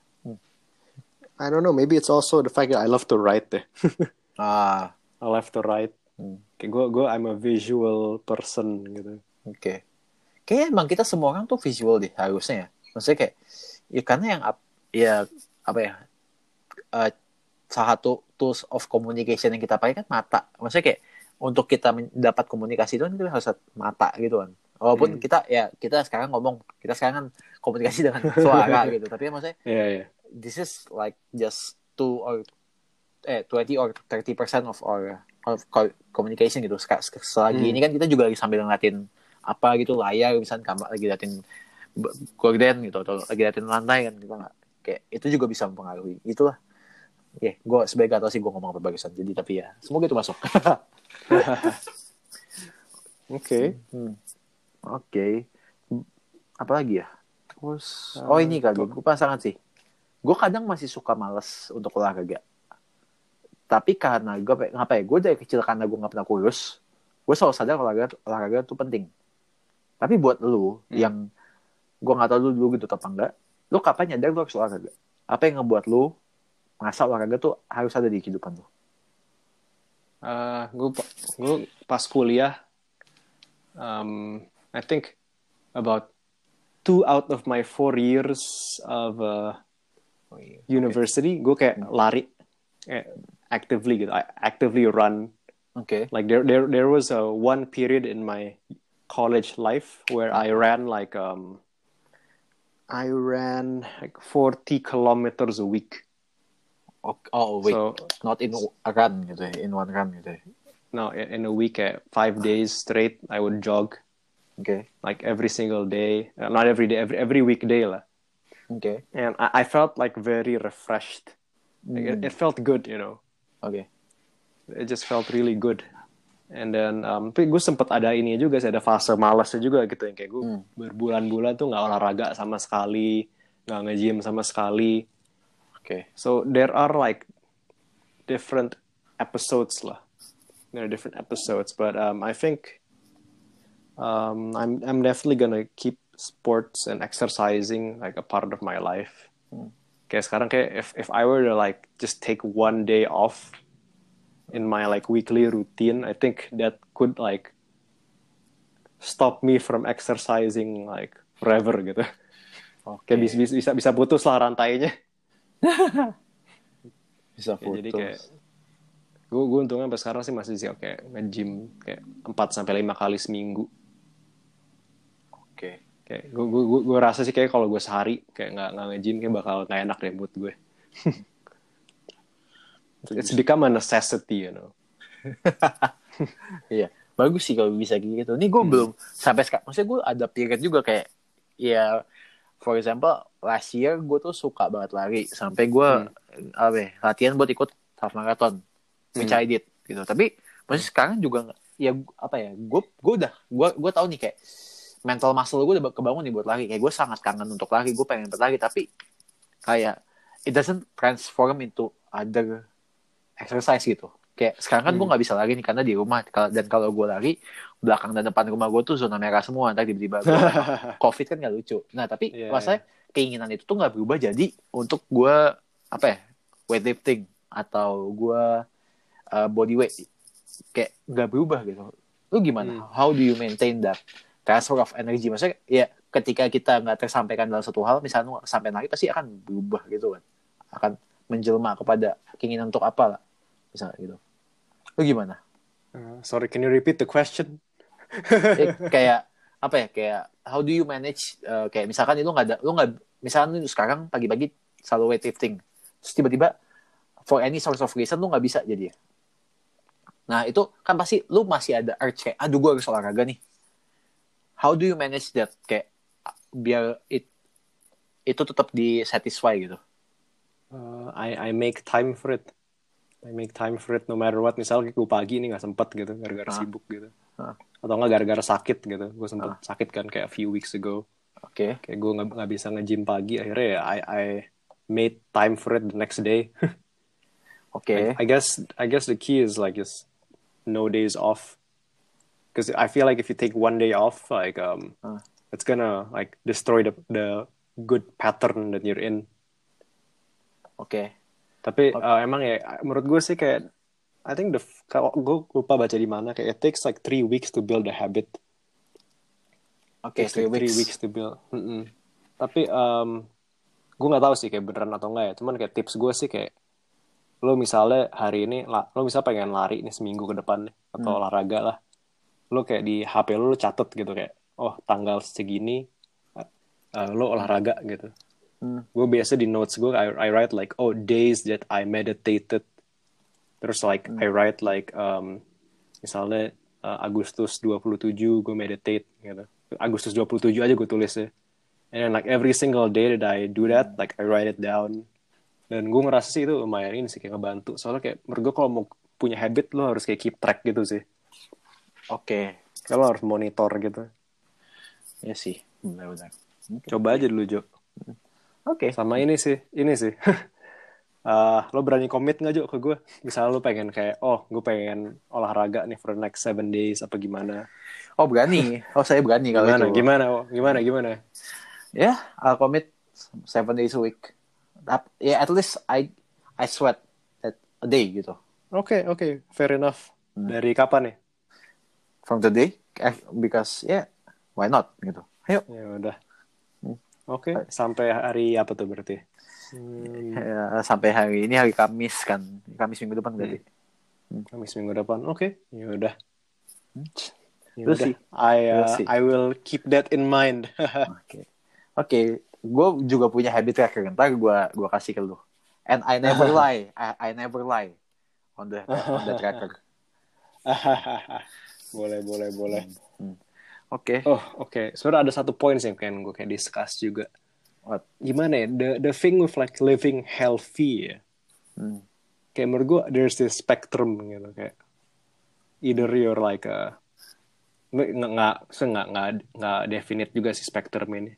I don't know maybe it's also the fact that I love to write deh. Ah. I love to write. Hmm. kayak gue gue I'm a visual person gitu. Oke kayaknya emang kita semua orang tuh visual deh harusnya ya maksudnya kayak ya karena yang ya apa ya eh, salah satu tools of communication yang kita pakai kan mata maksudnya kayak untuk kita mendapat komunikasi itu kan kita harus mata gitu kan walaupun Hmm. kita ya kita sekarang ngomong kita sekarang kan komunikasi dengan suara gitu tapi maksudnya yeah yeah this is like just two or eh 20 or 30 percent of our of co- communication gitu. Selagi Hmm. ini kan kita juga lagi sambil ngeliatin apa gitu layar misalnya kamar lagi liatin gorden gitu atau lagi liatin lantai kan kita nggak? Kayak itu juga bisa mempengaruhi. Itulah. Ya gue sebagai gak tau sih gue ngomong apa bagusan jadi tapi ya semoga itu masuk. Oke. Hmm. oke. Apa lagi ya? Terus oh ini kali. gue pasangan sih. Gue kadang masih suka males untuk olahraga. Tapi karena gue ngapa ya? Gue dari kecil karena gue nggak pernah kurus gue selalu sadar olahraga olahraga itu penting tapi buat lu Hmm. yang gue nggak tahu lu dulu gitu apa enggak lu kapan nyadar lu harus olahraga? Apa yang ngebuat lu merasa olahraga tuh harus ada di kehidupan lu? Uh, gue gue pas kuliah, um, I think about two out of my four years of uh, university, gue kayak lari, eh, actively gitu, I actively run. oke. Like there there there was a one period in my college life where I ran like um, I ran like forty kilometers a week. oh, oh wait So not in a run gitu ya in one run gitu ya no, in a week, eh, five days straight, I would jog. Okay. like every single day uh, not every day every every weekday lah oke and I, I felt like very refreshed Hmm. it, it felt good you know Okay. it just felt really good and then um, tapi gue sempet ada ini juga sih ada fase malasnya juga gitu yang kayak gue Hmm. berbulan-bulan tuh nggak olahraga sama sekali nggak nge-gym sama sekali oke so there are like different episodes lah there are different episodes but um, I think um, I'm I'm definitely gonna keep sports and exercising like a part of my life. Hmm. Kayak sekarang kayak if if I were to like just take one day off in my like weekly routine, I think that could like stop me from exercising like forever gitu. oke Kayak bisa bisa bisa, putus lah rantainya. bisa Ya, foto jadi kayak gue gue untungnya sampai sekarang sih masih sih kayak nge-gym kayak 4 sampai 5 kali seminggu. oke Kayak gue gue gue, gue rasa sih kayak kalau gue sehari kayak nggak nggak nge-gym kayak bakal nggak enak deh buat gue. It's become a necessity, you know. Iya, bagus sih kalau bisa gitu. Ini Hmm. gue belum sampai sekarang. Maksudnya gue ada period juga kayak, ya, for example, last year gue tuh suka banget lari sampai gue Hmm. apa ya, latihan buat ikut half marathon, which Hmm. I did gitu. Tapi masih sekarang juga ya apa ya, gue gue udah gue gue tahu nih kayak mental muscle gue udah kebangun nih buat lari. Kayak gue sangat kangen untuk lari, gue pengen berlari tapi kayak it doesn't transform into other exercise gitu. Kayak sekarang kan gue Hmm. nggak bisa lari nih karena di rumah dan kalau gue lari belakang dan depan rumah gue tuh zona merah semua ntar tiba-tiba covid kan nggak lucu. Nah tapi Iya, maksudnya keinginan itu tuh nggak berubah jadi untuk gue apa ya weightlifting atau gue uh, body weight. Kayak nggak berubah gitu. Lu gimana? Hmm. how do you maintain that transfer of energy? Maksudnya ya ketika kita nggak tersampaikan dalam satu hal misalnya sampai lari pasti akan berubah gitu kan. Akan menjelma kepada keinginan untuk apa lah misalnya gitu. Lu gimana? Uh, sorry, can you repeat the question? Eh, kayak apa ya kayak how do you manage eh, kayak misalkan itu nggak ada lu nggak misalkan lu sekarang pagi-pagi selalu weightlifting terus tiba-tiba for any source of reason lu nggak bisa jadi ya? Nah itu kan pasti lu masih ada urge kayak aduh gue harus olahraga nih. How do you manage that? Kayak biar it itu tetap di satisfy gitu? Uh, I I make time for it. I make time for it no matter what. Misal gue pagi ini nggak sempet gitu, gara-gara Ah. sibuk gitu. Ah. Atau nggak gara-gara sakit gitu. Gue sempet sakit kan kayak a few weeks ago. oke Kayak gue nggak nggak bisa nge-gym pagi. Akhirnya ya I I made time for it the next day. oke I, I guess I guess the key is like just no days off. Because I feel like if you take one day off, like um, Ah. it's gonna like destroy the the good pattern that you're in. oke Tapi Oke. uh, emang ya menurut gue sih kayak I think the kalau gue lupa baca di mana kayak it takes like three weeks to build a habit. oke Takes three like weeks to build. Mm-mm. Tapi um, gue nggak tahu sih kayak beneran atau enggak ya. Cuman kayak tips gue sih kayak lo misalnya hari ini lo bisa pengen lari nih seminggu ke depan nih, atau Hmm. olahraga lah. Lo kayak di HP lo lo catet gitu kayak oh tanggal segini uh, lo olahraga gitu. Hmm. gue biasa di notes gue I, I write like oh days that I meditated. Terus like I write like um, misalnya uh, Agustus 27 gue meditate gitu. Agustus 27 aja gue tulis ya. And then, like every single day that I do that like I write it down. Dan gue ngerasa sih itu lumayan ini sih kayak ngebantu. Soalnya kayak menurut gue kalau mau punya habit lo harus kayak keep track gitu sih. Oke. Kalau harus monitor gitu. Ya sih benar-benar. Coba aja dulu Jo oke. Sama ini sih ini sih. Eh, lo berani komit nggak Jo ke gue misalnya lo pengen kayak oh gue pengen olahraga nih for the next seven days apa gimana? Oh berani. Oh saya berani kalau gimana? itu. Gimana? Oh, gimana? Gimana? Ya, I'll commit seven days a week. Ya, at least I I sweat that a day gitu. oke oke. Fair enough. Hmm. dari kapan nih? From today, eh, because yeah, why not gitu. Ayo, ya udah Hmm. oke sampai hari apa tuh berarti hmm, ya, sampai hari ini hari Kamis kan, Kamis minggu depan berarti. Kamis minggu depan oke ya udah Ya We'll udah. see. I uh, We'll see. I will keep that in mind Oke, oke, gue juga punya habit tracker. Ntar gue gua kasih ke lu. And I never lie, I, I never lie on the on the tracker. boleh boleh boleh Oke, Oh, oke. Sebenarnya ada satu poin sih yang pengen gue kayak discuss juga. What? Gimana ya? The the thing with like living healthy ya. Hmm. Kayak menurut gue there's this spectrum gitu kayak either you're like a nggak nggak nggak nggak definite juga sih spektrum ini.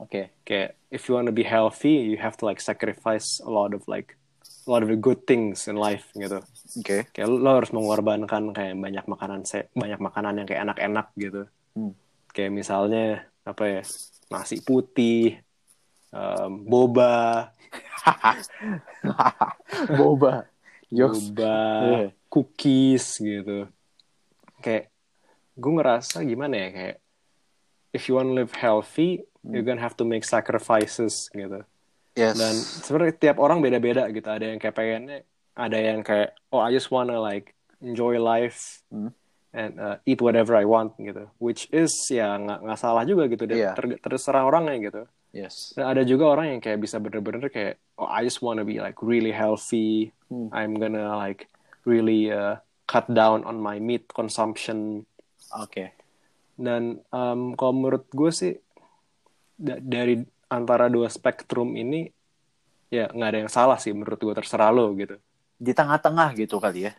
oke, Kayak if you wanna be healthy, you have to like sacrifice a lot of like a lot of the good things in life gitu. oke, Kayak lo harus mengorbankan kayak banyak makanan se banyak makanan yang kayak enak-enak gitu. Hmm. Kayak misalnya apa ya nasi putih, em, boba, boba, Yos. boba, Iya. cookies gitu. Kayak gue ngerasa gimana ya kayak if you want to live healthy, you're gonna have to make sacrifices gitu. Yes. Dan sebenarnya tiap orang beda-beda gitu. Ada yang kayak pengennya, ada yang kayak oh I just wanna like enjoy life Hmm. And uh, eat whatever I want gitu. Which is ya nggak nggak salah juga gitu. Dan Iya. ter- terserah orangnya gitu. yes. Dan ada juga orang yang kayak bisa bener-bener kayak oh I just wanna be like really healthy. Hmm. I'm gonna like really uh, cut down on my meat consumption. Oke. Dan um, kalau menurut gue sih da- dari antara dua spektrum ini ya nggak ada yang salah sih menurut gue terserah lo gitu. Di tengah-tengah gitu kali ya.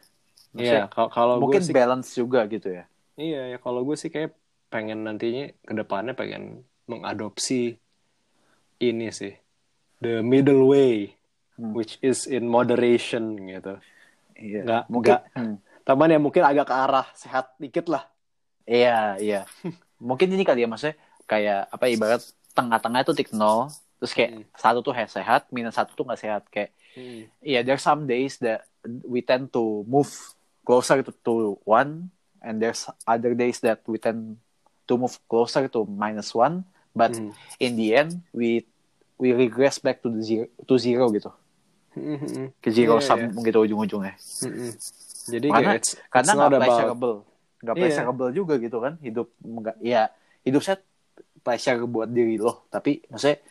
Iya, kalau kalau gue mungkin sih balance juga gitu ya. iya ya kalau gue sih kayak pengen nantinya ke depannya pengen mengadopsi ini sih the middle way Hmm. which is in moderation gitu. Iya. Nggak, mungkin. nggak. hmm. Teman ya mungkin agak ke arah sehat dikit lah. Iya, iya. mungkin ini kali ya maksudnya kayak apa ibarat tengah-tengah itu titik nol, terus kayak Hmm. satu tuh sehat, minus satu tuh nggak sehat kayak. Iya, there's some days that we tend to move closer to, to one, and there's other days that we tend to move closer to minus one, but Hmm. in the end we we regress back to the zero to zero gitu, Hmm. ke zero Iya, sum iya. gitu ujung-ujungnya. Mm-mm. Jadi Karena- it's, Karena nggak about pleasurable, nggak Iya. pleasurable juga gitu kan hidup nggak ya hidup saya pleasure buat diri lo, tapi maksudnya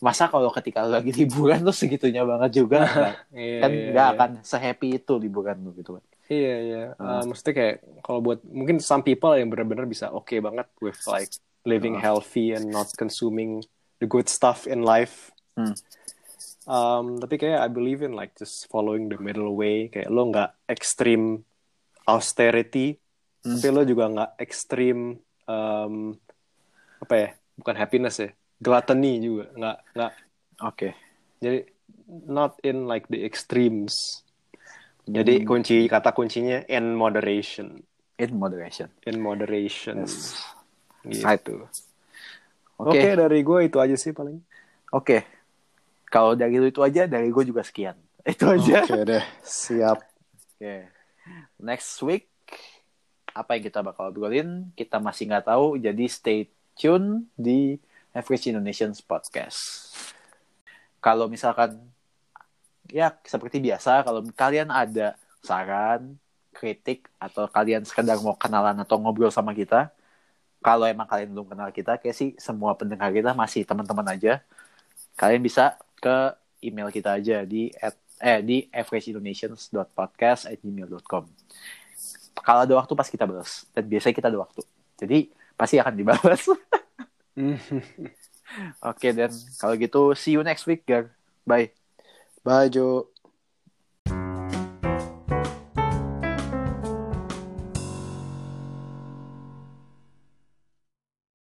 masa kalau ketika lo lagi liburan tuh segitunya banget juga nggak- kan nggak iya. akan sehappy itu liburan lo gitu kan. Iya iya. Uh, maksudnya kayak kalau buat mungkin some people yang benar-benar bisa oke banget with like living Ah. healthy and not consuming the good stuff in life. Hmm. Um, tapi kayak I believe in like just following the middle way. Kayak lo nggak extreme austerity, Hmm. tapi lo juga nggak extreme um, apa ya? Bukan happiness ya, gluttony juga nggak nggak. Oke. Jadi not in like the extremes. Jadi Hmm. kunci kata kuncinya in moderation, in moderation. in moderation. Yes. Gitu. Right. Oke, Oke. dari gue itu aja sih paling. Oke. Kalau dari lu itu aja, dari gue juga sekian. Itu aja. Oke deh, siap. Oke. Next week apa yang kita bakal obrolin kita masih nggak tahu jadi stay tune di Average Indonesians Podcast. Kalau misalkan ya seperti biasa kalau kalian ada saran, kritik atau kalian sekedar mau kenalan atau ngobrol sama kita, kalau emang kalian belum kenal kita, kayak sih semua pendengar kita masih teman-teman aja. Kalian bisa ke email kita aja di at, eh di averageindonesians.podcast@gmail.com. Kalau ada waktu pas kita balas dan biasanya kita ada waktu. Jadi pasti akan dibalas. Oke dan kalau gitu see you next week, Gar. Bye. Bye Jo.